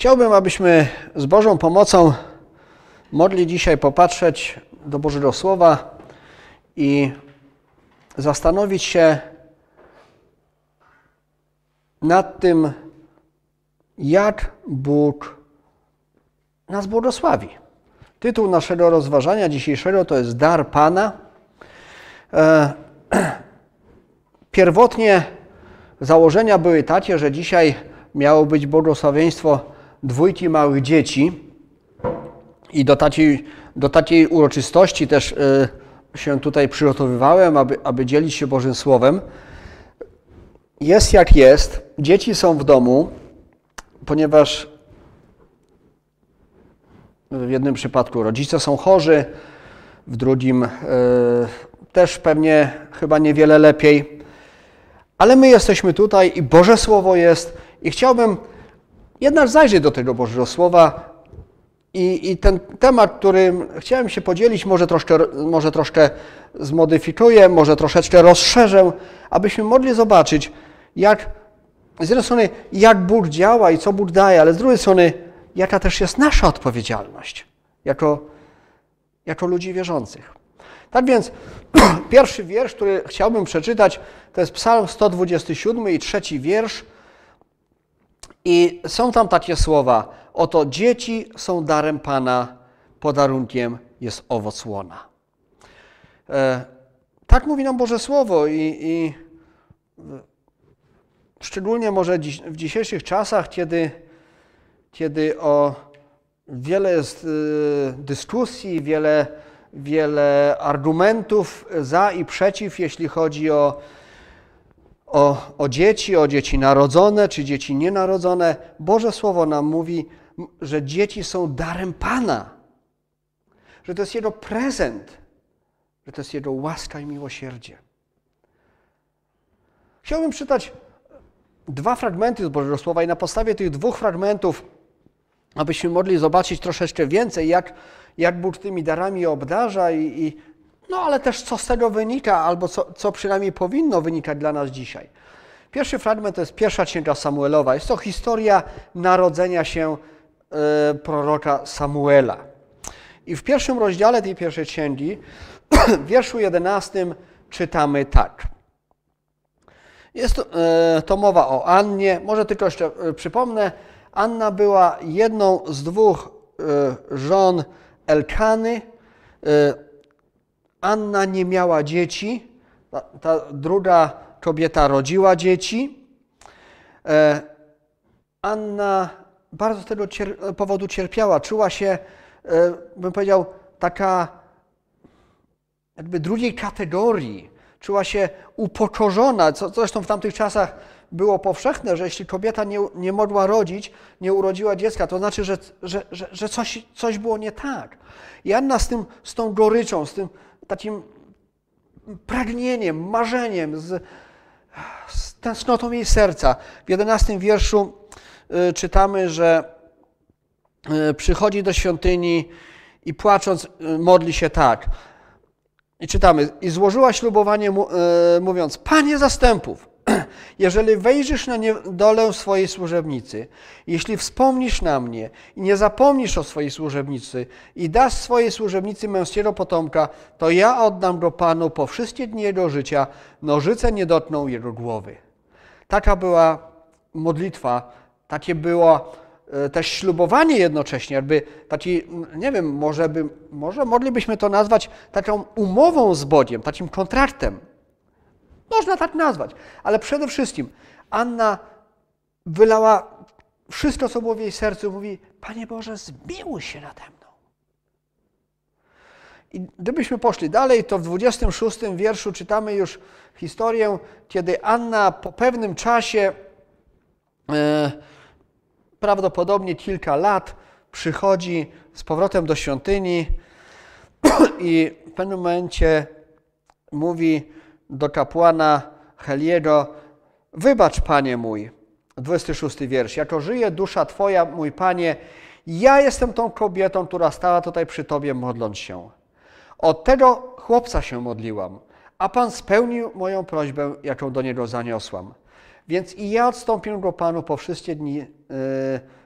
Chciałbym, abyśmy z Bożą pomocą mogli dzisiaj popatrzeć do Bożego Słowa i zastanowić się nad tym, jak Bóg nas błogosławi. Tytuł naszego rozważania dzisiejszego to jest Dar Pana. E, pierwotnie założenia były takie, że dzisiaj miało być błogosławieństwo dwójki małych dzieci i do takiej, do takiej uroczystości też y, się tutaj przygotowywałem, aby, aby dzielić się Bożym Słowem. Jest jak jest, dzieci są w domu, ponieważ w jednym przypadku rodzice są chorzy, w drugim y, też pewnie chyba niewiele lepiej. Ale my jesteśmy tutaj i Boże Słowo jest i chciałbym jednak zajrzeć do tego Bożego Słowa i, i ten temat, którym chciałem się podzielić, może troszkę, może troszkę zmodyfikuję, może troszeczkę rozszerzę, abyśmy mogli zobaczyć, jak z jednej strony, jak Bóg działa i co Bóg daje, ale z drugiej strony, jaka też jest nasza odpowiedzialność jako, jako ludzi wierzących. Tak więc pierwszy wiersz, który chciałbym przeczytać, to jest Psalm 127 i trzeci wiersz. I są tam takie słowa: Oto dzieci są darem Pana, podarunkiem jest owoc łona. E, tak mówi nam Boże Słowo i, i szczególnie może dziś, w dzisiejszych czasach, kiedy, kiedy o wiele jest dyskusji, wiele, wiele argumentów za i przeciw, jeśli chodzi o o, o dzieci, o dzieci narodzone czy dzieci nienarodzone, Boże Słowo nam mówi, że dzieci są darem Pana, że to jest Jego prezent, że to jest Jego łaska i miłosierdzie. Chciałbym czytać dwa fragmenty z Bożego Słowa i na podstawie tych dwóch fragmentów, abyśmy mogli zobaczyć troszeczkę więcej, jak, jak Bóg tymi darami obdarza i, i no ale też co z tego wynika, albo co, co przynajmniej powinno wynikać dla nas dzisiaj. Pierwszy fragment to jest pierwsza księga Samuelowa. Jest to historia narodzenia się e, proroka Samuela. I w pierwszym rozdziale tej pierwszej księgi, w wierszu 11 czytamy tak. Jest to, e, to mowa o Annie. Może tylko jeszcze e, przypomnę. Anna była jedną z dwóch żon Elkany. Anna nie miała dzieci, ta, ta druga kobieta rodziła dzieci. E, Anna bardzo z tego cier powodu cierpiała, czuła się, e, bym powiedział, taka jakby drugiej kategorii, czuła się upokorzona, co zresztą w tamtych czasach było powszechne, że jeśli kobieta nie, nie mogła rodzić, nie urodziła dziecka, to znaczy, że, że, że, że coś, coś było nie tak. I Anna z, tym, z tą goryczą, z tym takim pragnieniem, marzeniem, z, z tęsknotą jej serca. W jedenastym wierszu y, czytamy, że y, przychodzi do świątyni i płacząc y, modli się tak. I czytamy, i złożyła ślubowanie mówiąc, Panie zastępów, jeżeli wejrzysz na dolę swojej służebnicy, jeśli wspomnisz na mnie i nie zapomnisz o swojej służebnicy i dasz swojej służebnicy męskiego potomka, to ja oddam go Panu po wszystkie dni jego życia, nożyce nie dotkną jego głowy. Taka była modlitwa, takie było e, też ślubowanie jednocześnie, jakby taki, nie wiem, może, by, może moglibyśmy to nazwać taką umową z Bogiem, takim kontraktem. Można tak nazwać. Ale przede wszystkim Anna wylała wszystko, co było w jej sercu. Mówi, Panie Boże, zmiłuj się nade mną. I gdybyśmy poszli dalej, to w 26 wierszu czytamy już historię, kiedy Anna po pewnym czasie, e, prawdopodobnie kilka lat, przychodzi z powrotem do świątyni i w pewnym momencie mówi, do kapłana Heliego, wybacz Panie mój, 26 wiersz, jako żyje dusza Twoja, mój Panie, ja jestem tą kobietą, która stała tutaj przy Tobie modląc się. Od tego chłopca się modliłam, a Pan spełnił moją prośbę, jaką do Niego zaniosłam. Więc i ja odstąpię go Panu po wszystkie dni yy,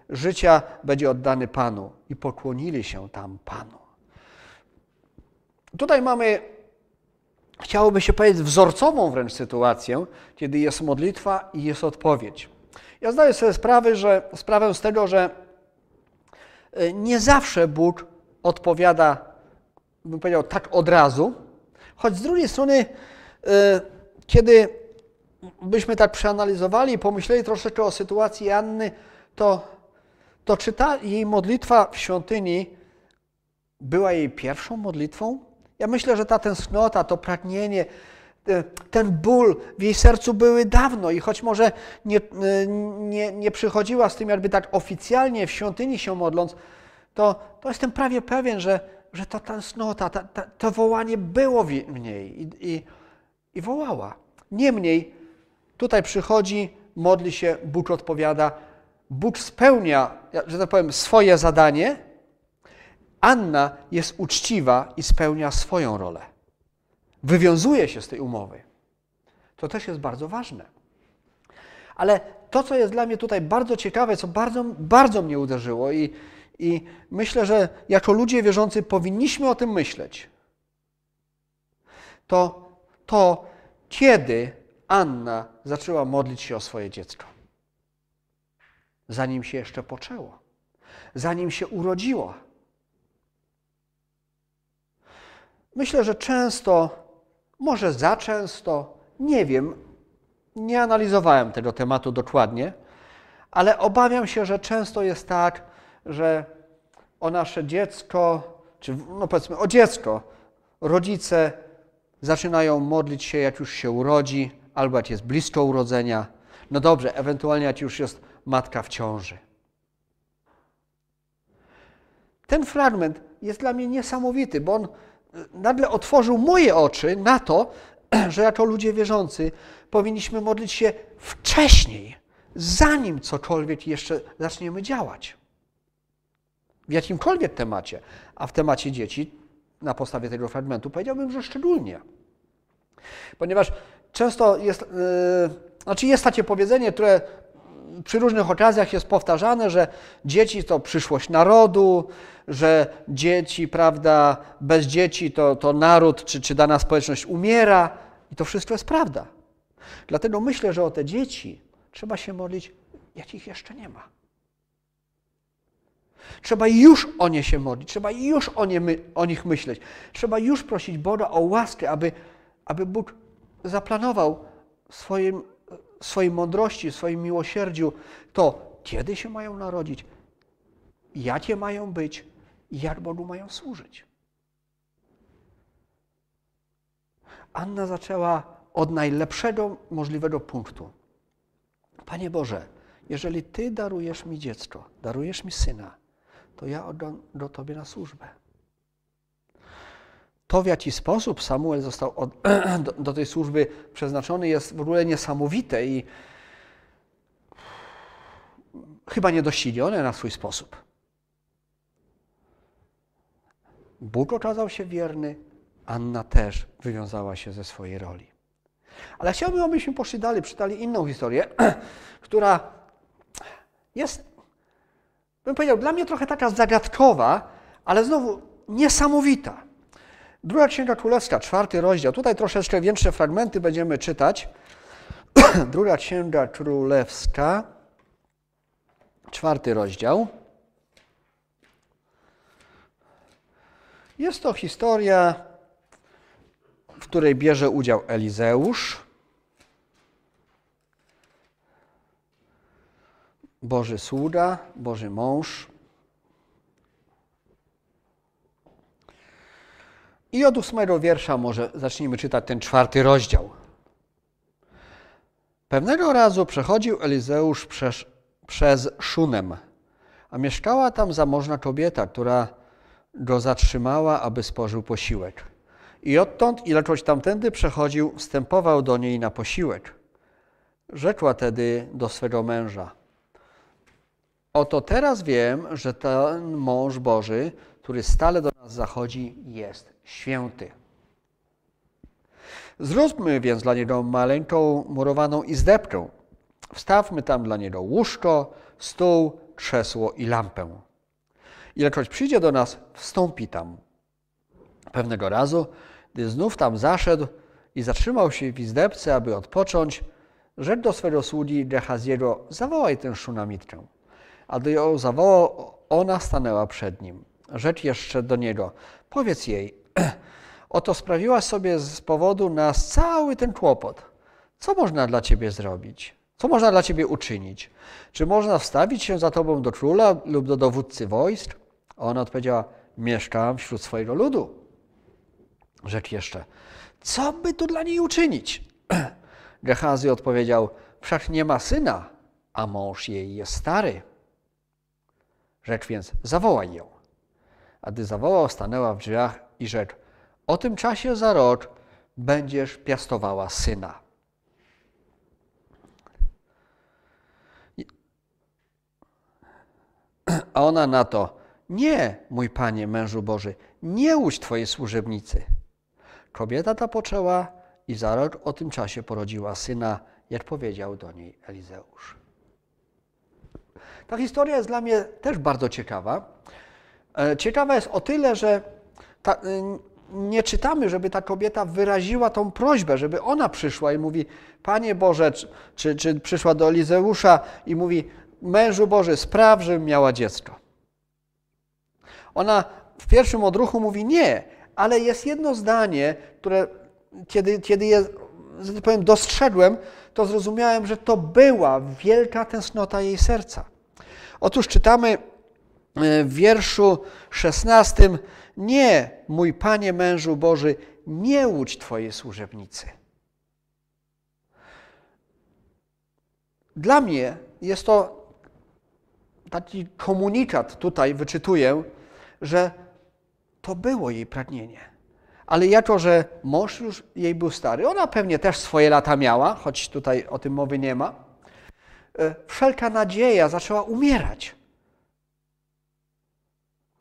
życia będzie oddany Panu. I pokłonili się tam Panu. Tutaj mamy, chciałoby się powiedzieć, wzorcową wręcz sytuację, kiedy jest modlitwa i jest odpowiedź. Ja zdaję sobie sprawę, że, sprawę z tego, że e, nie zawsze Bóg odpowiada, bym powiedział, tak od razu, choć z drugiej strony, e, kiedy byśmy tak przeanalizowali i pomyśleli troszeczkę o sytuacji Anny, to, to czy ta jej modlitwa w świątyni była jej pierwszą modlitwą? Ja myślę, że ta tęsknota, to pragnienie, e, ten ból w jej sercu były dawno i choć może nie, e, nie, nie przychodziła z tym jakby tak oficjalnie w świątyni się modląc, to, to jestem prawie pewien, że, że ta tęsknota, ta, ta, to wołanie było w niej i, i, i wołała. Niemniej tutaj przychodzi, modli się, Bóg odpowiada, Bóg spełnia, że tak powiem, swoje zadanie, Anna jest uczciwa i spełnia swoją rolę. Wywiązuje się z tej umowy. To też jest bardzo ważne. Ale to, co jest dla mnie tutaj bardzo ciekawe, co bardzo, bardzo mnie uderzyło i, i myślę, że jako ludzie wierzący powinniśmy o tym myśleć, to to, kiedy Anna zaczęła modlić się o swoje dziecko. Zanim się jeszcze poczęło, zanim się urodziło. Myślę, że często, może za często, nie wiem, nie analizowałem tego tematu dokładnie, ale obawiam się, że często jest tak, że o nasze dziecko, czy no powiedzmy o dziecko, rodzice zaczynają modlić się, jak już się urodzi, albo jak jest blisko urodzenia. No dobrze, ewentualnie jak już jest matka w ciąży. Ten fragment jest dla mnie niesamowity, bo on nagle otworzył moje oczy na to, że jako ludzie wierzący powinniśmy modlić się wcześniej, zanim cokolwiek jeszcze zaczniemy działać. W jakimkolwiek temacie, a w temacie dzieci, na podstawie tego fragmentu, powiedziałbym, że szczególnie. Ponieważ często jest, yy, znaczy jest takie powiedzenie, które przy różnych okazjach jest powtarzane, że dzieci to przyszłość narodu, że dzieci, prawda, bez dzieci to, to naród czy, czy dana społeczność umiera. I to wszystko jest prawda. Dlatego myślę, że o te dzieci trzeba się modlić, jak ich jeszcze nie ma. Trzeba już o nie się modlić, trzeba już o, nie o nich myśleć. Trzeba już prosić Boga o łaskę, aby, aby Bóg zaplanował swoim, swojej mądrości, swoim miłosierdziu to, kiedy się mają narodzić, jakie mają być i jak Bogu mają służyć. Anna zaczęła od najlepszego możliwego punktu. Panie Boże, jeżeli Ty darujesz mi dziecko, darujesz mi syna, to ja oddam do Tobie na służbę. To, w jaki sposób Samuel został od, do, do, tej służby przeznaczony, jest w ogóle niesamowite i chyba niedoścignione na swój sposób. Bóg okazał się wierny, Anna też wywiązała się ze swojej roli. Ale chciałbym, abyśmy poszli dalej, czytali inną historię, która jest, bym powiedział, dla mnie trochę taka zagadkowa, ale znowu niesamowita. Druga Księga Królewska, czwarty rozdział. Tutaj troszeczkę większe fragmenty będziemy czytać. Druga Księga Królewska, czwarty rozdział. Jest to historia, w której bierze udział Elizeusz, Boży sługa, Boży mąż. I od ósmego wiersza może zacznijmy czytać ten czwarty rozdział. Pewnego razu przechodził Elizeusz przez, przez Szunem, a mieszkała tam zamożna kobieta, która go zatrzymała, aby spożył posiłek. I odtąd, ilekroć tamtędy przechodził, wstępował do niej na posiłek. Rzekła tedy do swego męża: Oto teraz wiem, że ten mąż Boży, który stale do nas zachodzi, jest święty. Zróbmy więc dla niego maleńką murowaną izdebkę. Wstawmy tam dla niego łóżko, stół, krzesło i lampę. Ilekroć przyjdzie do nas, wstąpi tam. Pewnego razu, gdy znów tam zaszedł i zatrzymał się w izdebce, aby odpocząć, rzekł do swego sługi Gehaziego, zawołaj tę szunamitkę. A gdy ją zawołał, ona stanęła przed nim. Rzecz jeszcze do niego, powiedz jej, oto sprawiła sobie z powodu nas cały ten kłopot. Co można dla ciebie zrobić? Co można dla ciebie uczynić? Czy można wstawić się za tobą do króla lub do dowódcy wojsk? Ona odpowiedziała, mieszkam wśród swojego ludu. Rzekł jeszcze, co by tu dla niej uczynić? Gehazi odpowiedział, wszak nie ma syna, a mąż jej jest stary. Rzekł więc, zawołaj ją. A gdy zawołał, stanęła w drzwiach i rzekł, o tym czasie za rok będziesz piastowała syna. A ona na to, nie, mój panie, mężu Boży, nie łudź twojej służebnicy. Kobieta ta poczęła i za rok o tym czasie porodziła syna, jak powiedział do niej Elizeusz. Ta historia jest dla mnie też bardzo ciekawa. E, ciekawa jest o tyle, że ta, nie czytamy, żeby ta kobieta wyraziła tą prośbę, żeby ona przyszła i mówi: Panie Boże, czy, czy przyszła do Elizeusza i mówi: Mężu Boży, spraw, żebym miała dziecko. Ona w pierwszym odruchu mówi nie, ale jest jedno zdanie, które kiedy, kiedy je tak powiem, dostrzegłem, to zrozumiałem, że to była wielka tęsknota jej serca. Otóż czytamy w wierszu 16: Nie, mój panie mężu Boży, nie łudź twojej służebnicy. Dla mnie jest to taki komunikat, tutaj wyczytuję, że to było jej pragnienie. Ale jako, że mąż już jej był stary, ona pewnie też swoje lata miała, choć tutaj o tym mowy nie ma, e, wszelka nadzieja zaczęła umierać.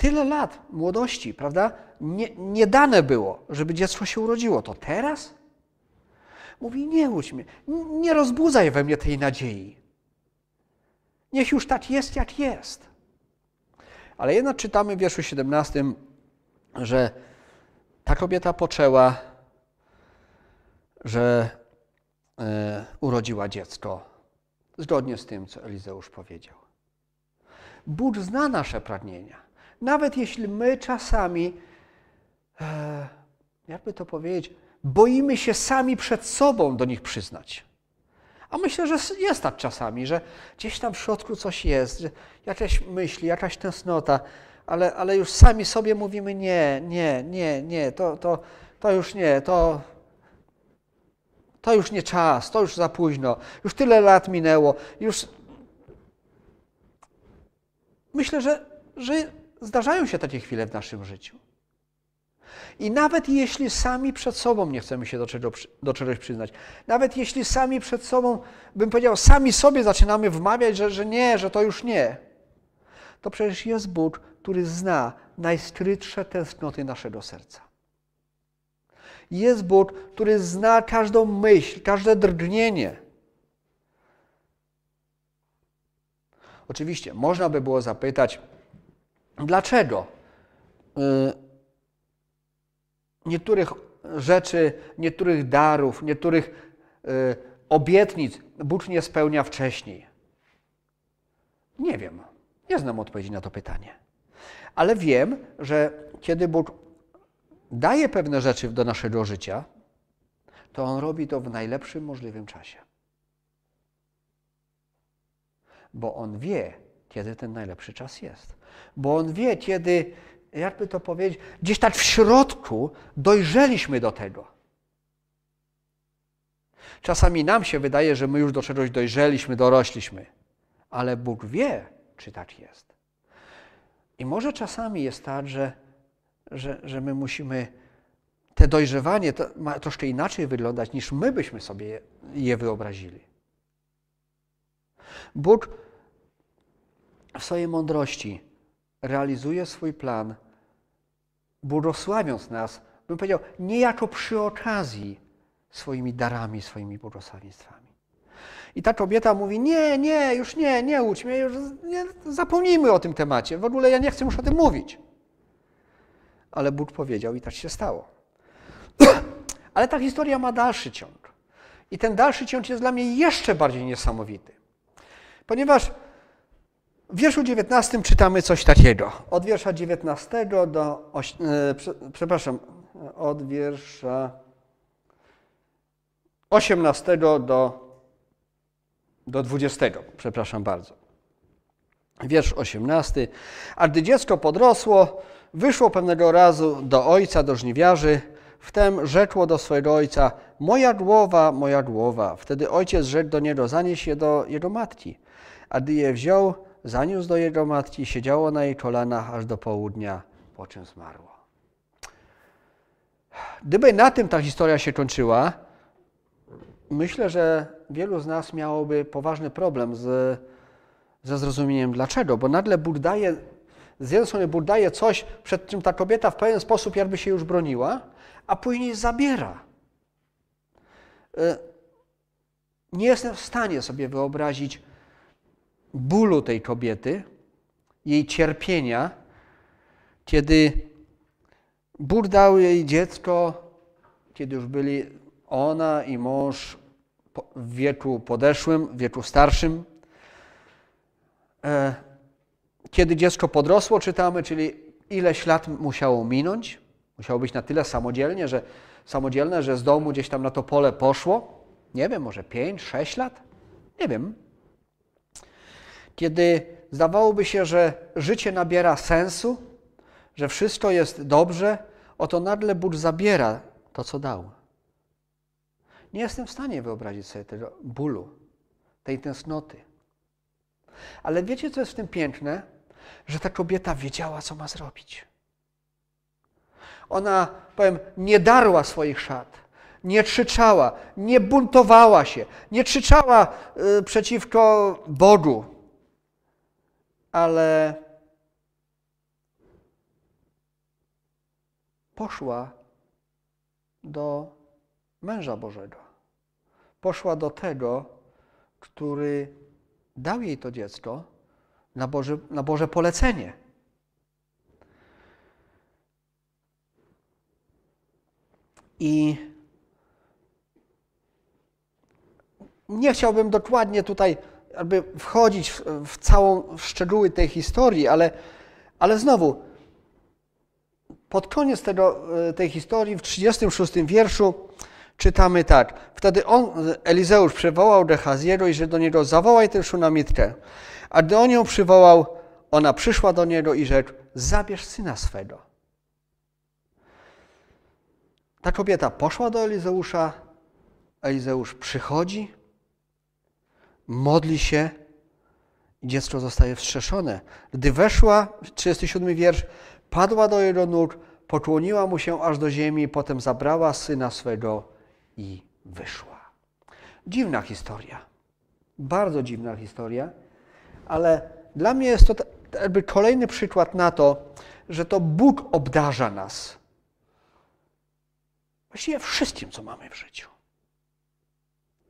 Tyle lat młodości, prawda? Nie, nie dane było, żeby dziecko się urodziło. To teraz? Mówi, nie łudź mnie, nie rozbudzaj we mnie tej nadziei. Niech już tak jest, jak jest. Ale jednak czytamy w wierszu 17, że ta kobieta poczęła, że e, urodziła dziecko, zgodnie z tym, co Elizeusz powiedział. Bóg zna nasze pragnienia. Nawet jeśli my czasami, e, jakby to powiedzieć, boimy się sami przed sobą do nich przyznać. A myślę, że jest tak czasami, że gdzieś tam w środku coś jest, jakaś myśli, jakaś tęsknota, ale, ale już sami sobie mówimy nie, nie, nie, nie, to, to, to już nie, to, to już nie czas, to już za późno, już tyle lat minęło, już. Myślę, że, że zdarzają się takie chwile w naszym życiu. I nawet jeśli sami przed sobą nie chcemy się do, czego, do czegoś przyznać, nawet jeśli sami przed sobą, bym powiedział, sami sobie zaczynamy wmawiać, że, że nie, że to już nie, to przecież jest Bóg, który zna najskrytsze tęsknoty naszego serca. Jest Bóg, który zna każdą myśl, każde drgnienie. Oczywiście, można by było zapytać, dlaczego y, niektórych rzeczy, niektórych darów, niektórych y, obietnic Bóg nie spełnia wcześniej? Nie wiem. Nie znam odpowiedzi na to pytanie. Ale wiem, że kiedy Bóg daje pewne rzeczy do naszego życia, to On robi to w najlepszym możliwym czasie. Bo On wie, kiedy ten najlepszy czas jest. Bo On wie, kiedy, jakby to powiedzieć, gdzieś tak w środku dojrzeliśmy do tego. Czasami nam się wydaje, że my już do czegoś dojrzeliśmy, dorośliśmy, ale Bóg wie, czy tak jest. I może czasami jest tak, że, że, że my musimy te dojrzewanie to ma troszkę inaczej wyglądać, niż my byśmy sobie je wyobrazili. Bóg w swojej mądrości realizuje swój plan, błogosławiąc nas, bym powiedział, niejako przy okazji swoimi darami, swoimi błogosławieństwami. I ta kobieta mówi: Nie, nie, już nie, nie ucz mnie, już nie, zapomnijmy o tym temacie. W ogóle ja nie chcę już o tym mówić. Ale Bóg powiedział i tak się stało. Ale ta historia ma dalszy ciąg. I ten dalszy ciąg jest dla mnie jeszcze bardziej niesamowity. Ponieważ w wierszu 19 czytamy coś takiego. Od wiersza 19 do. E, przepraszam, od wiersza 18 do, do 20. Przepraszam bardzo. Wiersz 18. A gdy dziecko podrosło, wyszło pewnego razu do ojca, do żniwiarzy, wtem rzekło do swojego ojca: Moja głowa, moja głowa. Wtedy ojciec rzekł do niego: Zanieś je do jego matki. A gdy je wziął, zaniósł do jego matki, siedziało na jej kolanach aż do południa, po czym zmarło. Gdyby na tym ta historia się kończyła, myślę, że wielu z nas miałoby poważny problem z, ze zrozumieniem dlaczego, bo nagle Bóg daje, z jednej strony Bóg daje coś, przed czym ta kobieta w pewien sposób jakby się już broniła, a później zabiera. E, nie jestem w stanie sobie wyobrazić bólu tej kobiety, jej cierpienia, kiedy Bóg dał jej dziecko, kiedy już byli ona i mąż w wieku podeszłym, w wieku starszym. E, kiedy dziecko podrosło, czytamy, czyli ileś lat musiało minąć, musiało być na tyle samodzielnie, że, samodzielne, że z domu gdzieś tam na to pole poszło. Nie wiem, może 5, 6 lat? Nie wiem. Kiedy zdawałoby się, że życie nabiera sensu, że wszystko jest dobrze, oto nagle Bóg zabiera to, co dał. Nie jestem w stanie wyobrazić sobie tego bólu, tej tęsknoty. Ale wiecie, co jest w tym piękne? Że ta kobieta wiedziała, co ma zrobić. Ona, powiem, nie darła swoich szat, nie krzyczała, nie buntowała się, nie krzyczała y, przeciwko Bogu, ale poszła do męża Bożego. Poszła do tego, który dał jej to dziecko na Boże, na Boże polecenie. I nie chciałbym dokładnie tutaj jakby wchodzić w, w całą w szczegóły tej historii, ale, ale znowu, pod koniec tego, e, tej historii, w 36 wierszu, czytamy tak. Wtedy on, Elizeusz przywołał Gehaziego i że do niego zawołaj tę szunamitkę. A gdy on ją przywołał, ona przyszła do niego i rzekł, zabierz syna swego. Ta kobieta poszła do Elizeusza, Elizeusz przychodzi, modli się i dziecko zostaje wstrzeszone. Gdy weszła, 37 wiersz, padła do jego nóg, pokłoniła mu się aż do ziemi, potem zabrała syna swego i wyszła. Dziwna historia. Bardzo dziwna historia, ale dla mnie jest to jakby kolejny przykład na to, że to Bóg obdarza nas właściwie wszystkim, co mamy w życiu.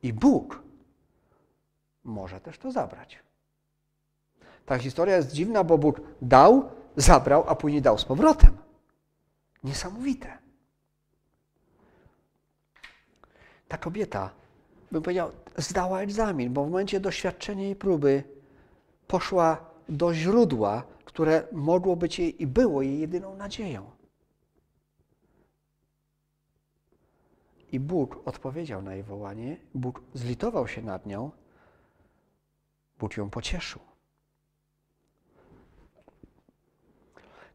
I Bóg może też to zabrać. Ta historia jest dziwna, bo Bóg dał, zabrał, a później dał z powrotem. Niesamowite. Ta kobieta, bym powiedział, zdała egzamin, bo w momencie doświadczenia i próby poszła do źródła, które mogło być jej i było jej jedyną nadzieją. I Bóg odpowiedział na jej wołanie, Bóg zlitował się nad nią, Bóg ją pocieszył.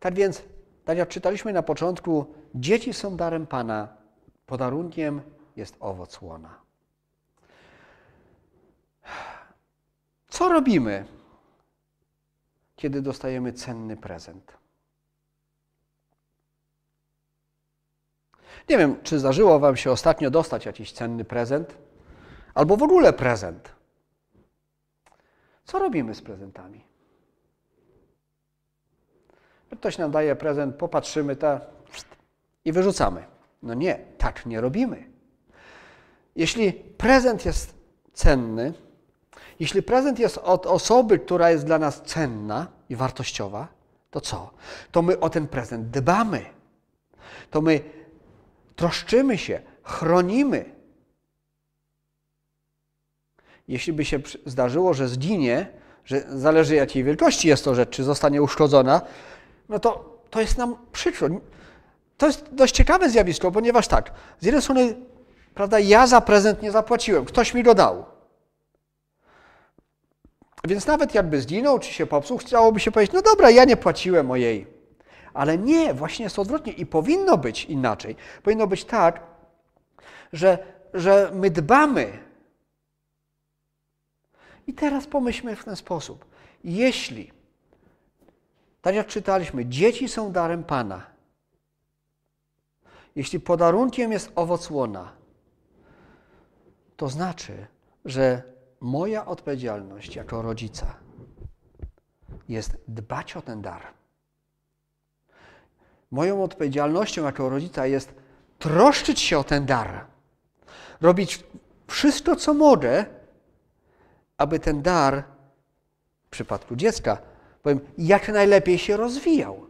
Tak więc, tak jak czytaliśmy na początku, dzieci są darem Pana, podarunkiem jest owoc łona. Co robimy, kiedy dostajemy cenny prezent? Nie wiem, czy zdarzyło Wam się ostatnio dostać jakiś cenny prezent, albo w ogóle prezent. Co robimy z prezentami? Ktoś nam daje prezent, popatrzymy ta i wyrzucamy. No nie, tak nie robimy. Jeśli prezent jest cenny, Jeśli prezent jest od osoby, która jest dla nas cenna i wartościowa, to co? To my o ten prezent dbamy. To my troszczymy się, chronimy. Jeśli by się zdarzyło, że zginie, że zależy jakiej wielkości jest to rzecz, czy zostanie uszkodzona, no to, to jest nam przykro. To jest dość ciekawe zjawisko, ponieważ tak, z jednej strony, prawda, ja za prezent nie zapłaciłem, ktoś mi go dał. Więc nawet jakby zginął, czy się popsuł, chciałoby się powiedzieć, no dobra, ja nie płaciłem mojej. Ale nie, właśnie jest odwrotnie i powinno być inaczej. Powinno być tak, że, że my dbamy. I teraz pomyślmy w ten sposób. Jeśli, tak jak czytaliśmy, dzieci są darem Pana, jeśli podarunkiem jest owoc łona, to znaczy, że moja odpowiedzialność jako rodzica jest dbać o ten dar. Moją odpowiedzialnością jako rodzica jest troszczyć się o ten dar. Robić wszystko, co mogę, aby ten dar w przypadku dziecka, powiem, jak najlepiej się rozwijał.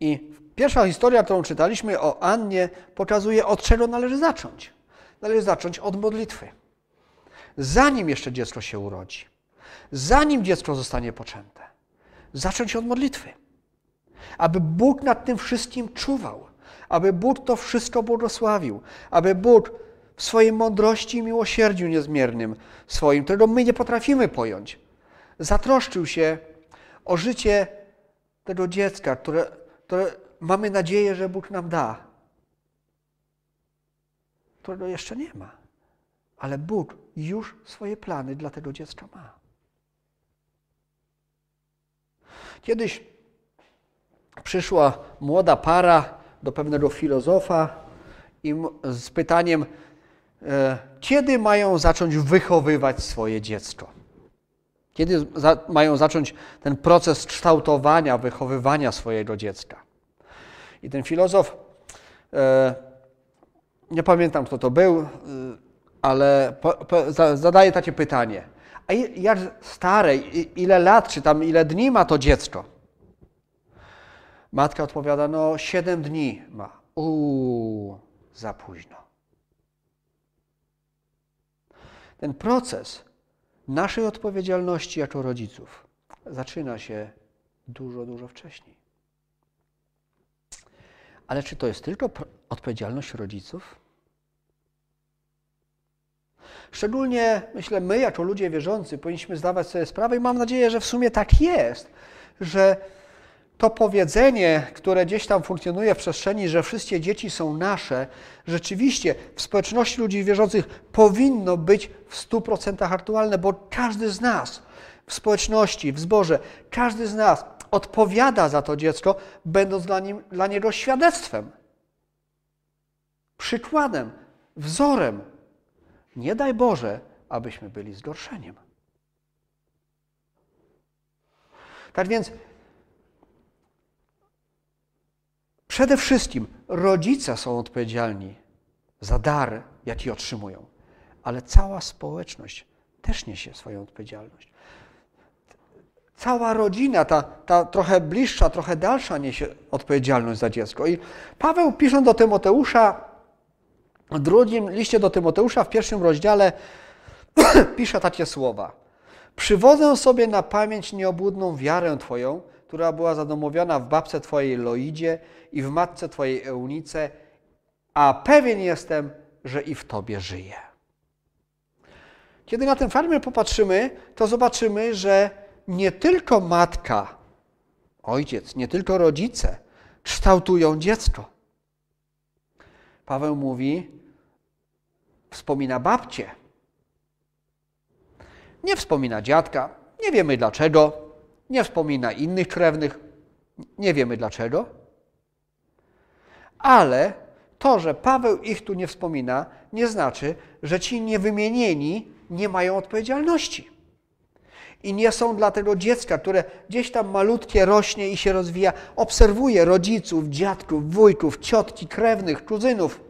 I pierwsza historia, którą czytaliśmy o Annie, pokazuje, od czego należy zacząć. Należy zacząć od modlitwy. Zanim jeszcze dziecko się urodzi, zanim dziecko zostanie poczęte, zacząć od modlitwy. Aby Bóg nad tym wszystkim czuwał, aby Bóg to wszystko błogosławił, aby Bóg w swojej mądrości i miłosierdziu niezmiernym swoim, którego my nie potrafimy pojąć, zatroszczył się o życie tego dziecka, które, które mamy nadzieję, że Bóg nam da którego jeszcze nie ma. Ale Bóg już swoje plany dla tego dziecka ma. Kiedyś przyszła młoda para do pewnego filozofa i z pytaniem, kiedy mają zacząć wychowywać swoje dziecko? Kiedy za, mają zacząć ten proces kształtowania, wychowywania swojego dziecka? I ten filozof e, nie pamiętam kto to był, y, ale po, po, zadaję takie pytanie. A jak stare, ile lat, czy tam ile dni ma to dziecko? Matka odpowiada, no siedem dni ma. Uuu, za późno. Ten proces naszej odpowiedzialności jako rodziców zaczyna się dużo, dużo wcześniej. Ale czy to jest tylko odpowiedzialność rodziców? Szczególnie, myślę, my jako ludzie wierzący powinniśmy zdawać sobie sprawę i mam nadzieję, że w sumie tak jest, że to powiedzenie, które gdzieś tam funkcjonuje w przestrzeni, że wszystkie dzieci są nasze, rzeczywiście w społeczności ludzi wierzących powinno być w 100% aktualne, bo każdy z nas w społeczności, w zborze, każdy z nas odpowiada za to dziecko, będąc dla, nim, dla niego świadectwem, przykładem, wzorem. Nie daj Boże, abyśmy byli zgorszeniem. Tak więc przede wszystkim rodzice są odpowiedzialni za dar, jaki otrzymują, ale cała społeczność też niesie swoją odpowiedzialność cała rodzina, ta, ta trochę bliższa, trochę dalsza niesie odpowiedzialność za dziecko. I Paweł pisząc do Tymoteusza, w drugim liście do Tymoteusza, w pierwszym rozdziale, pisze takie słowa. Przywodzę sobie na pamięć nieobłudną wiarę Twoją, która była zadomowiona w babce Twojej Loidzie i w matce Twojej Eunice, a pewien jestem, że i w Tobie żyje. Kiedy na ten fragment popatrzymy, to zobaczymy, że nie tylko matka, ojciec, nie tylko rodzice kształtują dziecko. Paweł mówi, wspomina babcię. Nie wspomina dziadka, nie wiemy dlaczego, nie wspomina innych krewnych, nie wiemy dlaczego. Ale to, że Paweł ich tu nie wspomina, nie znaczy, że ci niewymienieni nie mają odpowiedzialności i nie są dla tego dziecka, które gdzieś tam malutkie rośnie i się rozwija, obserwuje rodziców, dziadków, wujków, ciotki, krewnych, kuzynów.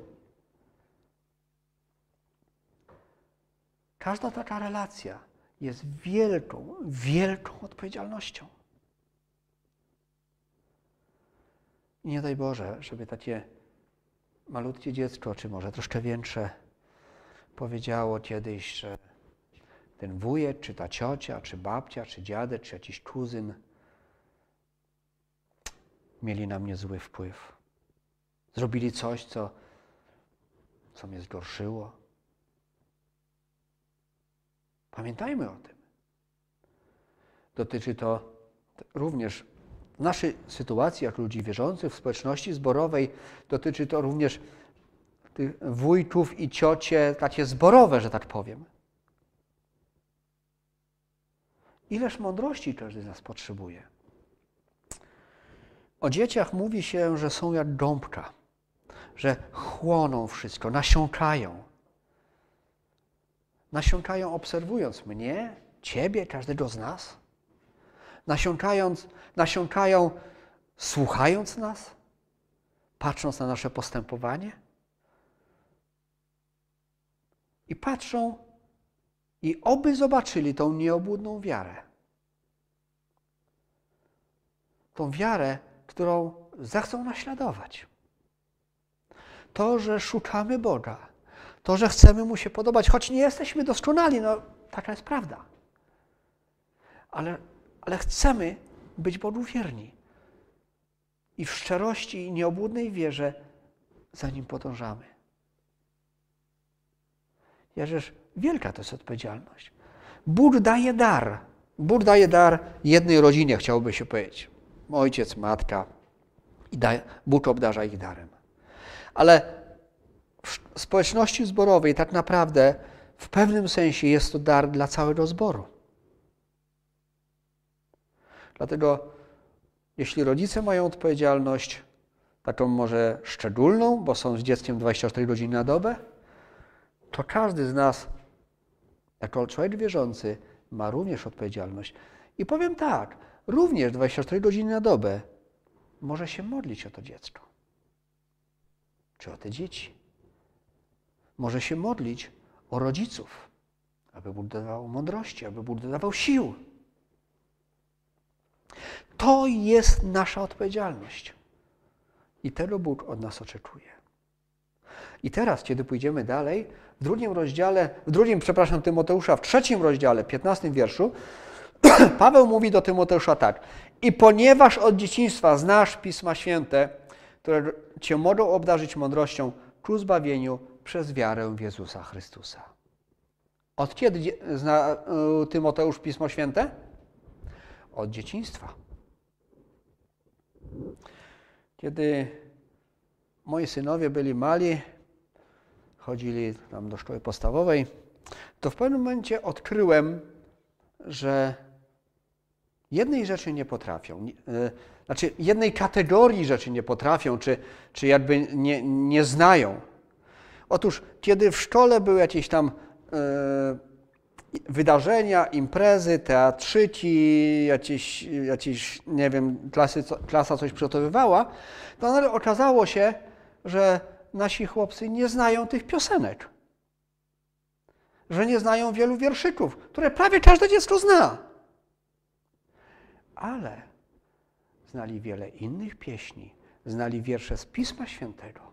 Każda taka relacja jest wielką, wielką odpowiedzialnością. I nie daj Boże, żeby takie malutkie dziecko, czy może troszkę większe, powiedziało kiedyś, że ten wujek, czy ta ciocia, czy babcia, czy dziadek, czy jakiś kuzyn mieli na mnie zły wpływ. Zrobili coś, co, co mnie zgorszyło. Pamiętajmy o tym. Dotyczy to również naszej sytuacji, jak ludzi wierzących w społeczności zborowej, dotyczy to również tych wujków i ciocie takie zborowe, że tak powiem. Ileż mądrości każdy z nas potrzebuje. O dzieciach mówi się, że są jak gąbka, że chłoną wszystko, nasiąkają. Nasiąkają obserwując mnie, ciebie, każdego z nas. Nasiąkając, nasiąkają słuchając nas, patrząc na nasze postępowanie. I patrzą i oby zobaczyli tą nieobłudną wiarę. Tą wiarę, którą zechcą naśladować. To, że szukamy Boga, to, że chcemy Mu się podobać, choć nie jesteśmy doskonali, no taka jest prawda. Ale, ale chcemy być Bogu wierni. I w szczerości i nieobłudnej wierze za Nim podążamy. Jakżeż wielka to jest odpowiedzialność. Bóg daje dar. Bóg daje dar jednej rodzinie, chciałoby się powiedzieć ojciec, matka i Bóg obdarza ich darem. Ale społeczności zborowej tak naprawdę w pewnym sensie jest to dar dla całego zboru. Dlatego jeśli rodzice mają odpowiedzialność, taką może szczególną, bo są z dzieckiem 24 godziny na dobę, to każdy z nas, jako człowiek wierzący, ma również odpowiedzialność. I powiem tak, również 24 godziny na dobę może się modlić o to dziecko, czy o te dzieci. Może się modlić o rodziców, aby Bóg dawał mądrości, aby Bóg dawał sił. To jest nasza odpowiedzialność. I tego Bóg od nas oczekuje. I teraz, kiedy pójdziemy dalej, w drugim rozdziale, w drugim, przepraszam, Tymoteusza, w trzecim rozdziale, 15 wierszu, Paweł mówi do Tymoteusza tak. I ponieważ od dzieciństwa znasz Pisma Święte, które cię mogą obdarzyć mądrością ku zbawieniu przez wiarę w Jezusa Chrystusa. Od kiedy zna Tymoteusz Pismo Święte? Od dzieciństwa. Kiedy moi synowie byli mali, chodzili tam do szkoły podstawowej, to w pewnym momencie odkryłem, że jednej rzeczy nie potrafią, e, znaczy jednej kategorii rzeczy nie potrafią, czy, czy jakby nie, nie znają. Otóż, kiedy w szkole były jakieś tam e, wydarzenia, imprezy, teatrzyki, jakieś, jakieś nie wiem, klasy, klasa coś przygotowywała, to nagle okazało się, że nasi chłopcy nie znają tych piosenek. Że nie znają wielu wierszyków, które prawie każde dziecko zna ale znali wiele innych pieśni, znali wiersze z Pisma Świętego.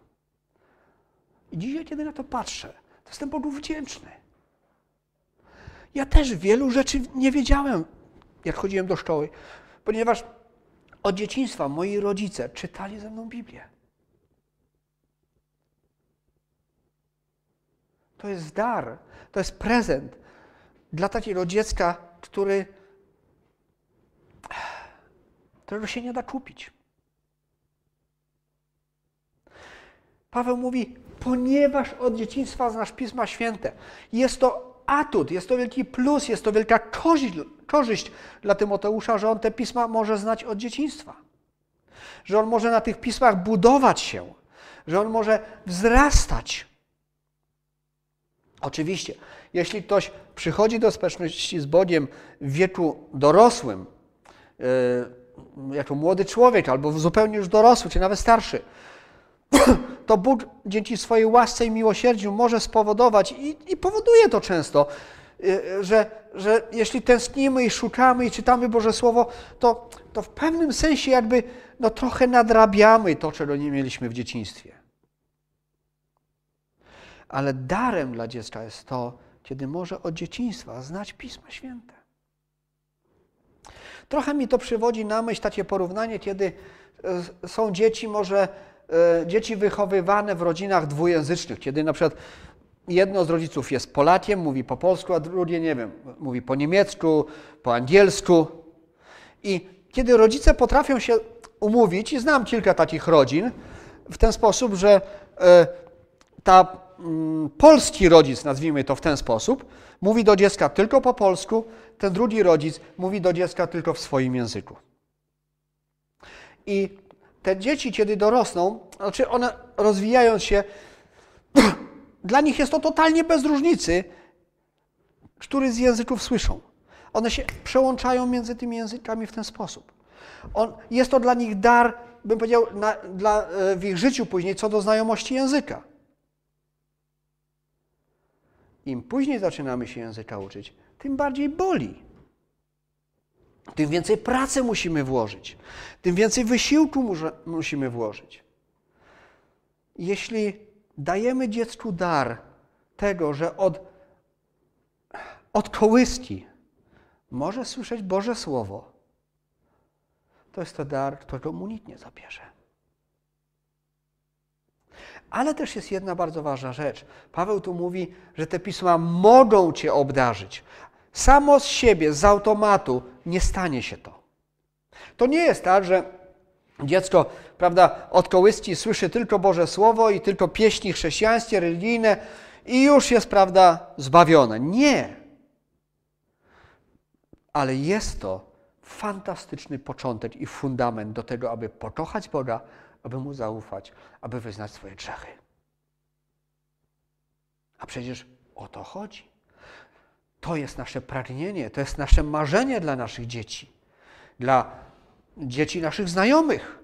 I dzisiaj, kiedy na to patrzę, to jestem Bogu wdzięczny. Ja też wielu rzeczy nie wiedziałem, jak chodziłem do szkoły, ponieważ od dzieciństwa moi rodzice czytali ze mną Biblię. To jest dar, to jest prezent dla takiego dziecka, który którego się nie da kupić. Paweł mówi, ponieważ od dzieciństwa znasz Pisma Święte. Jest to atut, jest to wielki plus, jest to wielka korzyść, korzyść dla Tymoteusza, że on te pisma może znać od dzieciństwa. Że on może na tych pismach budować się, że on może wzrastać. Oczywiście, jeśli ktoś przychodzi do społeczności z Bogiem w wieku dorosłym, yy, jako młody człowiek, albo zupełnie już dorosły, czy nawet starszy, to Bóg dzięki swojej łasce i miłosierdziu może spowodować, i, i powoduje to często, y, że, że jeśli tęsknimy i szukamy i czytamy Boże Słowo, to, to w pewnym sensie jakby no, trochę nadrabiamy to, czego nie mieliśmy w dzieciństwie. Ale darem dla dziecka jest to, kiedy może od dzieciństwa znać Pisma Święte. Trochę mi to przywodzi na myśl takie porównanie, kiedy e, są dzieci, może dzieci wychowywane w rodzinach dwujęzycznych, kiedy na przykład jedno z rodziców jest Polakiem, mówi po polsku, a drugie, nie wiem, mówi po niemiecku, po angielsku. I kiedy rodzice potrafią się umówić, i znam kilka takich rodzin, w ten sposób, że e, ta mm, polski rodzic, nazwijmy to w ten sposób, mówi do dziecka tylko po polsku, ten drugi rodzic mówi do dziecka tylko w swoim języku. I te dzieci, kiedy dorosną, znaczy one rozwijając się, dla nich jest to totalnie bez różnicy, który z języków słyszą. One się przełączają między tymi językami w ten sposób. On, jest to dla nich dar, bym powiedział, na, dla, e, w ich życiu później co do znajomości języka. Im później zaczynamy się języka uczyć, tym bardziej boli. Tym więcej pracy musimy włożyć, tym więcej wysiłku musimy włożyć. Jeśli dajemy dziecku dar tego, że od, od kołyski może słyszeć Boże Słowo, to jest to dar, którego mu nikt nie zabierze. Ale też jest jedna bardzo ważna rzecz. Paweł tu mówi, że te pisma mogą cię obdarzyć. Samo z siebie, z automatu nie stanie się to. To nie jest tak, że dziecko, prawda, od kołyski słyszy tylko Boże Słowo i tylko pieśni chrześcijańskie, religijne i już jest, prawda, zbawione. Nie. Ale jest to fantastyczny początek i fundament do tego, aby pokochać Boga, aby Mu zaufać, aby wyznać swoje grzechy. A przecież o to chodzi. To jest nasze pragnienie, to jest nasze marzenie dla naszych dzieci, dla dzieci naszych znajomych,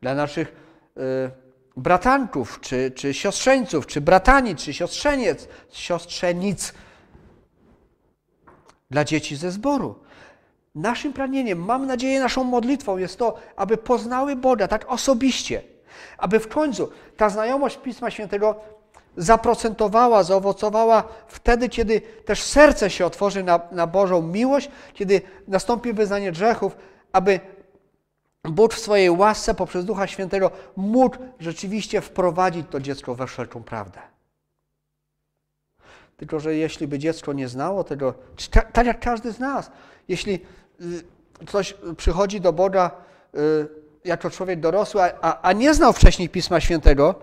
dla naszych y, bratanków, czy, czy siostrzeńców, czy bratani, czy siostrzeniec, siostrzenic, dla dzieci ze zboru. Naszym pragnieniem, mam nadzieję, naszą modlitwą jest to, aby poznały Boga tak osobiście, aby w końcu ta znajomość Pisma Świętego zaprocentowała, zaowocowała wtedy, kiedy też serce się otworzy na, na Bożą miłość, kiedy nastąpi wyznanie grzechów, aby Bóg w swojej łasce poprzez Ducha Świętego mógł rzeczywiście wprowadzić to dziecko we wszelką prawdę. Tylko, że jeśli by dziecko nie znało tego, tak jak każdy z nas, jeśli y, ktoś przychodzi do Boga y, jako człowiek dorosły, a, a nie znał wcześniej Pisma Świętego,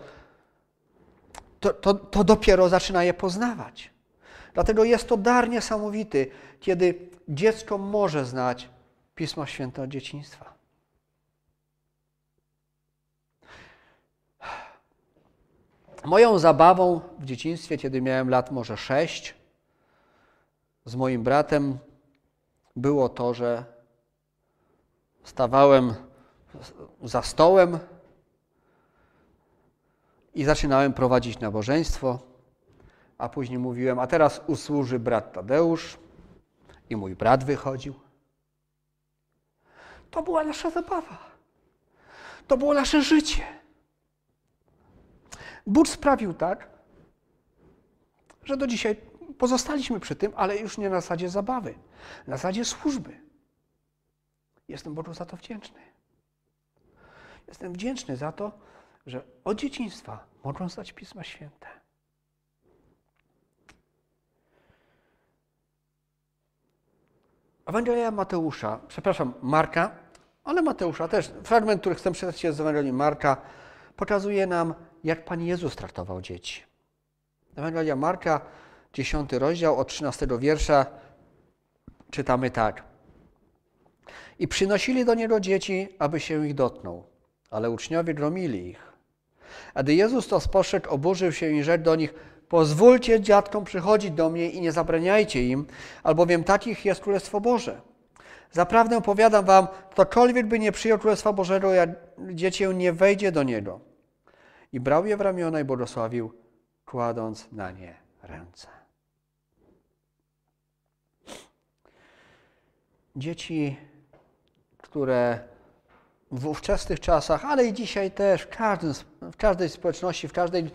to, to, to dopiero zaczyna je poznawać. Dlatego jest to dar niesamowity, kiedy dziecko może znać Pismo Święte od dzieciństwa. Moją zabawą w dzieciństwie, kiedy miałem lat może sześć, z moim bratem było to, że stawałem za stołem i zaczynałem prowadzić nabożeństwo, a później mówiłem, a teraz usłuży brat Tadeusz i mój brat wychodził. To była nasza zabawa. To było nasze życie. Bóg sprawił tak, że do dzisiaj pozostaliśmy przy tym, ale już nie na zasadzie zabawy, na zasadzie służby. Jestem Bogu za to wdzięczny. Jestem wdzięczny za to, że od dzieciństwa mogą znać Pisma Święte. Ewangelia Mateusza, przepraszam, Marka, ale Mateusza też, fragment, który chcę przeczytać z Ewangelii Marka, pokazuje nam, jak Pan Jezus traktował dzieci. Ewangelia Marka, 10 rozdział, od 13 wiersza, czytamy tak. I przynosili do Niego dzieci, aby się ich dotknął, ale uczniowie gromili ich. A gdy Jezus to spostrzegł, oburzył się i rzekł do nich, pozwólcie dziadkom przychodzić do mnie i nie zabraniajcie im, albowiem takich jest Królestwo Boże. Zaprawdę opowiadam wam, ktokolwiek by nie przyjął Królestwa Bożego, jak dziecię nie wejdzie do niego. I brał je w ramiona i błogosławił, kładąc na nie ręce. Dzieci, które w ówczesnych czasach, ale i dzisiaj też, w, każdym, w każdej społeczności, w, każdej,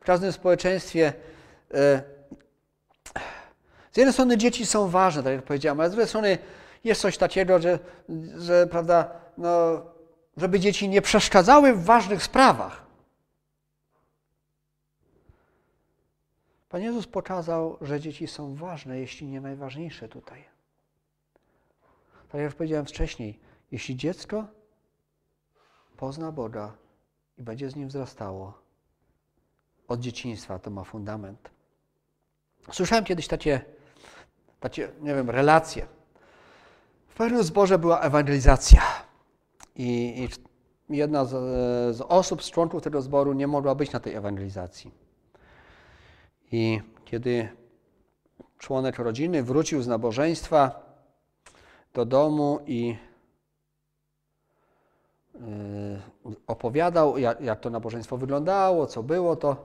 w każdym społeczeństwie, e, z jednej strony dzieci są ważne, tak jak powiedziałem, ale z drugiej strony jest coś takiego, że, że prawda, no, żeby dzieci nie przeszkadzały w ważnych sprawach. Pan Jezus pokazał, że dzieci są ważne, jeśli nie najważniejsze tutaj. Tak jak powiedziałem wcześniej, jeśli dziecko pozna Boga i będzie z nim wzrastało, od dzieciństwa to ma fundament. Słyszałem kiedyś takie, takie nie wiem, relacje. W pewnym zborze była ewangelizacja i, i jedna z, z osób, z członków tego zboru nie mogła być na tej ewangelizacji. I kiedy członek rodziny wrócił z nabożeństwa do domu i opowiadał, jak, to nabożeństwo wyglądało, co było, to,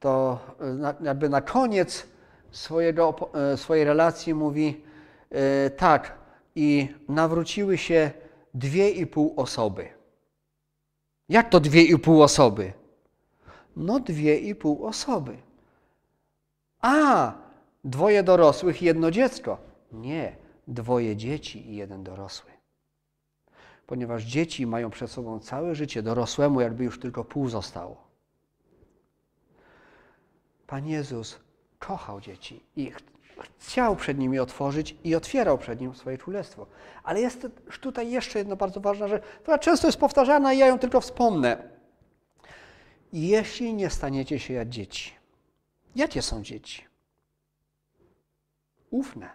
to na, jakby na koniec swojego, yy, swojej relacji mówi tak, i nawróciły się dwie i pół osoby. Jak to dwie i pół osoby? No dwie i pół osoby. A, dwoje dorosłych i jedno dziecko. Nie, dwoje dzieci i jeden dorosły. Ponieważ dzieci mają przed sobą całe życie, dorosłemu jakby już tylko pół zostało. Pan Jezus kochał dzieci i chciał przed nimi otworzyć i otwierał przed nim swoje królestwo. Ale jest tutaj jeszcze jedno bardzo ważna rzecz, która często jest powtarzana i ja ją tylko wspomnę. Jeśli nie staniecie się jak dzieci, Jakie są dzieci? Ufne,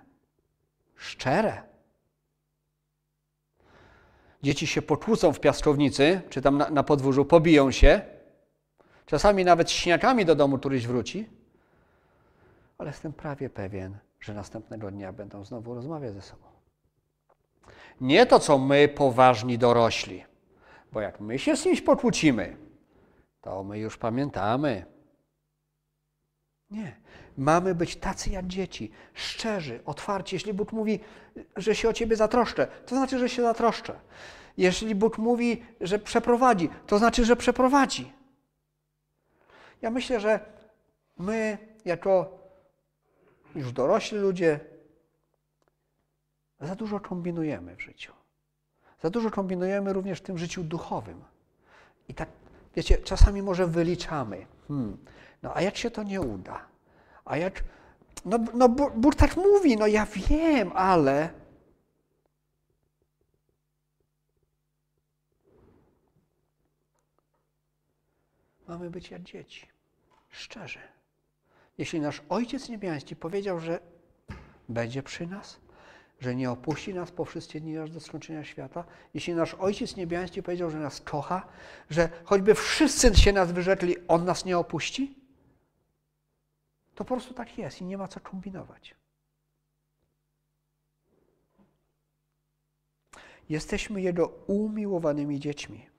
szczere. Dzieci się pokłócą w piaskownicy, czy tam na, na podwórzu, pobiją się. Czasami nawet śniakami do domu któryś wróci. Ale jestem prawie pewien, że następnego dnia będą znowu rozmawiać ze sobą. Nie to, co my, poważni dorośli. Bo jak my się z kimś pokłócimy, to my już pamiętamy, nie. Mamy być tacy jak dzieci, szczerzy, otwarci. Jeśli Bóg mówi, że się o ciebie zatroszczę, to znaczy, że się zatroszczę. Jeśli Bóg mówi, że przeprowadzi, to znaczy, że przeprowadzi. Ja myślę, że my, jako już dorośli ludzie, za dużo kombinujemy w życiu. Za dużo kombinujemy również w tym życiu duchowym. I tak, wiecie, czasami może wyliczamy. Hmm, no a jak się to nie uda? A jak. No, no Bóg tak mówi, no ja wiem, ale. Mamy być jak dzieci. Szczerze. Jeśli nasz Ojciec Niebiański powiedział, że będzie przy nas, że nie opuści nas po wszystkie dni aż do skończenia świata, jeśli nasz Ojciec Niebiański powiedział, że nas kocha, że choćby wszyscy się nas wyrzekli, On nas nie opuści, to po prostu tak jest i nie ma co kombinować. Jesteśmy Jego umiłowanymi dziećmi.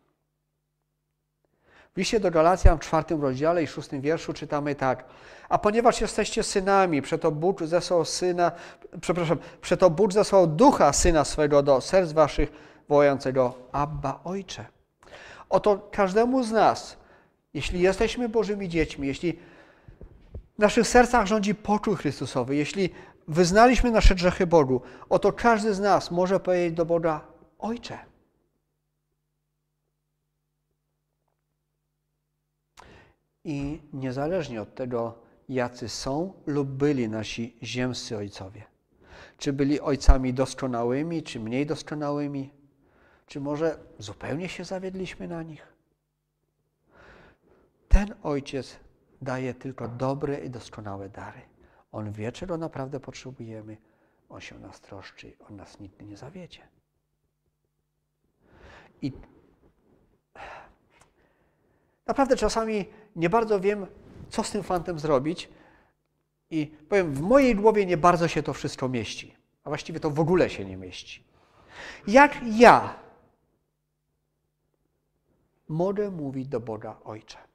W liście do Galacjan w czwartym rozdziale i szóstym wierszu czytamy tak. A ponieważ jesteście synami, przeto Bóg zesłał syna, przepraszam, przeto Bóg zesłał ducha syna swego do serc waszych, wołającego Abba Ojcze. Oto każdemu z nas, jeśli jesteśmy Bożymi dziećmi, jeśli w naszych sercach rządzi poczuł Chrystusowy. Jeśli wyznaliśmy nasze grzechy Bogu, oto każdy z nas może powiedzieć do Boga: Ojcze. I niezależnie od tego, jacy są lub byli nasi ziemscy ojcowie, czy byli ojcami doskonałymi, czy mniej doskonałymi, czy może zupełnie się zawiedliśmy na nich, ten ojciec daje tylko dobre i doskonałe dary. On wie, czego naprawdę potrzebujemy. On się o nas troszczy. On nas nigdy nie zawiedzie. I naprawdę czasami nie bardzo wiem, co z tym fantem zrobić. I powiem, w mojej głowie nie bardzo się to wszystko mieści. A właściwie to w ogóle się nie mieści. Jak ja mogę mówić do Boga Ojcze?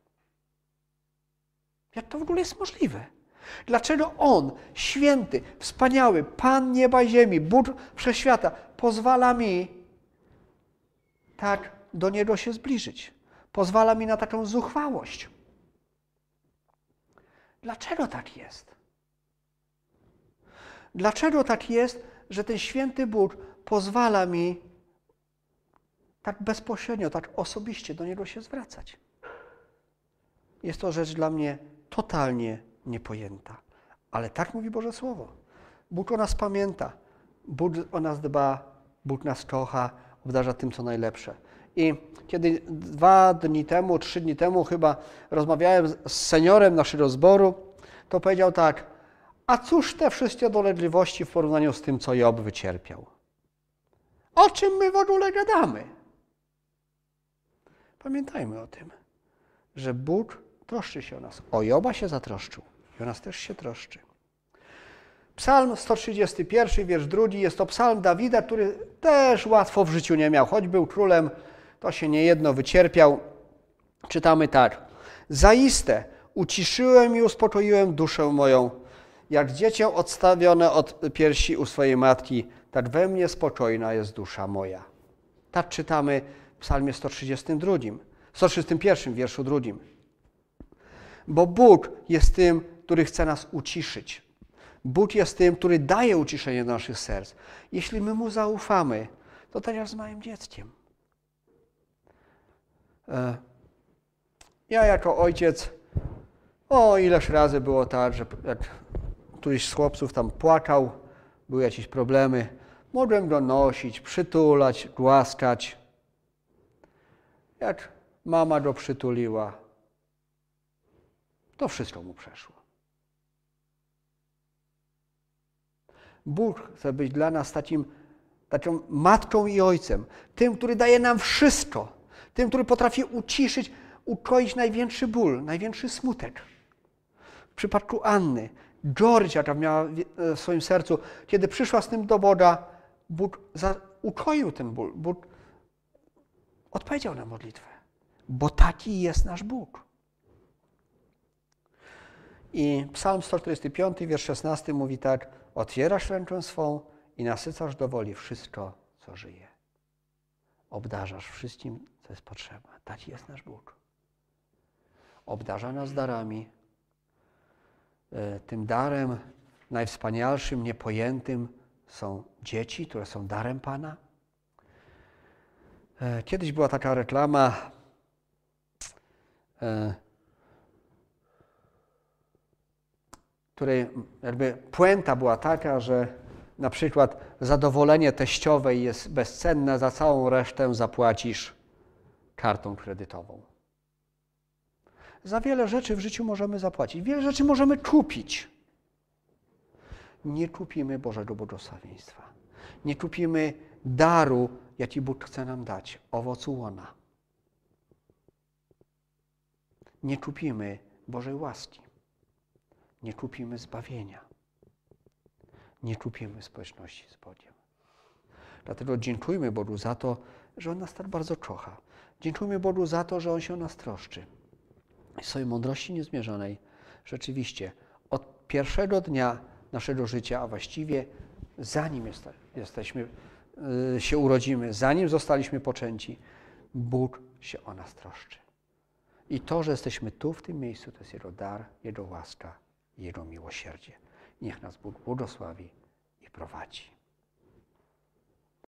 Jak to w ogóle jest możliwe? Dlaczego On, święty, wspaniały, Pan nieba i ziemi, Bóg wszechświata, pozwala mi tak do Niego się zbliżyć? Pozwala mi na taką zuchwałość. Dlaczego tak jest? Dlaczego tak jest, że ten święty Bóg pozwala mi tak bezpośrednio, tak osobiście do Niego się zwracać? Jest to rzecz dla mnie totalnie niepojęta. Ale tak mówi Boże Słowo. Bóg o nas pamięta, Bóg o nas dba, Bóg nas kocha, obdarza tym, co najlepsze. I kiedy dwa dni temu, trzy dni temu chyba rozmawiałem z seniorem naszego zboru, to powiedział tak, a cóż te wszystkie dolegliwości w porównaniu z tym, co Job wycierpiał? O czym my w ogóle gadamy? Pamiętajmy o tym, że Bóg troszczy się o nas. O Joba się zatroszczył i o nas też się troszczy. Psalm 131, wiersz drugi, jest to psalm Dawida, który też łatwo w życiu nie miał. Choć był królem, to się niejedno wycierpiał. Czytamy tak. Zaiste uciszyłem i uspokoiłem duszę moją, jak dziecię odstawione od piersi u swojej matki, tak we mnie spokojna jest dusza moja. Tak czytamy w psalmie 132, 131, wierszu drugim. Bo Bóg jest tym, który chce nas uciszyć. Bóg jest tym, który daje uciszenie do naszych serc. Jeśli my Mu zaufamy, to tak z małym dzieckiem. E, ja jako ojciec, o ileż razy było tak, że jak któryś z chłopców tam płakał, były jakieś problemy, mogłem go nosić, przytulać, głaskać. Jak mama go przytuliła, to wszystko mu przeszło. Bóg chce być dla nas takim, taką matką i ojcem, tym, który daje nam wszystko, tym, który potrafi uciszyć, ukoić największy ból, największy smutek. W przypadku Anny, George, jaka miała w swoim sercu, kiedy przyszła z tym do Boga, Bóg za, ukoił ten ból. Bóg odpowiedział na modlitwę, bo taki jest nasz Bóg. I Psalm 145, wiersz 16 mówi tak: Otwierasz rękę swą i nasycasz do woli wszystko, co żyje. Obdarzasz wszystkim, co jest potrzeba. Taki jest nasz Bóg. Obdarza nas darami. E, tym darem najwspanialszym, niepojętym są dzieci, które są darem Pana. E, kiedyś była taka reklama e, której jakby puenta była taka, że na przykład zadowolenie teściowej jest bezcenne, za całą resztę zapłacisz kartą kredytową. Za wiele rzeczy w życiu możemy zapłacić, wiele rzeczy możemy kupić. Nie kupimy Bożego błogosławieństwa. Nie kupimy daru, jaki Bóg chce nam dać, owocu łona. Nie kupimy Bożej łaski nie kupimy zbawienia. Nie kupimy społeczności z Bogiem. Dlatego dziękujmy Bogu za to, że On nas tak bardzo kocha. Dziękujmy Bogu za to, że On się o nas troszczy. W swojej mądrości niezmierzonej rzeczywiście od pierwszego dnia naszego życia, a właściwie zanim jesteśmy, y, się urodzimy, zanim zostaliśmy poczęci, Bóg się o nas troszczy. I to, że jesteśmy tu, w tym miejscu, to jest Jego dar, Jego łaska, jego miłosierdzie. Niech nas Bóg błogosławi i prowadzi.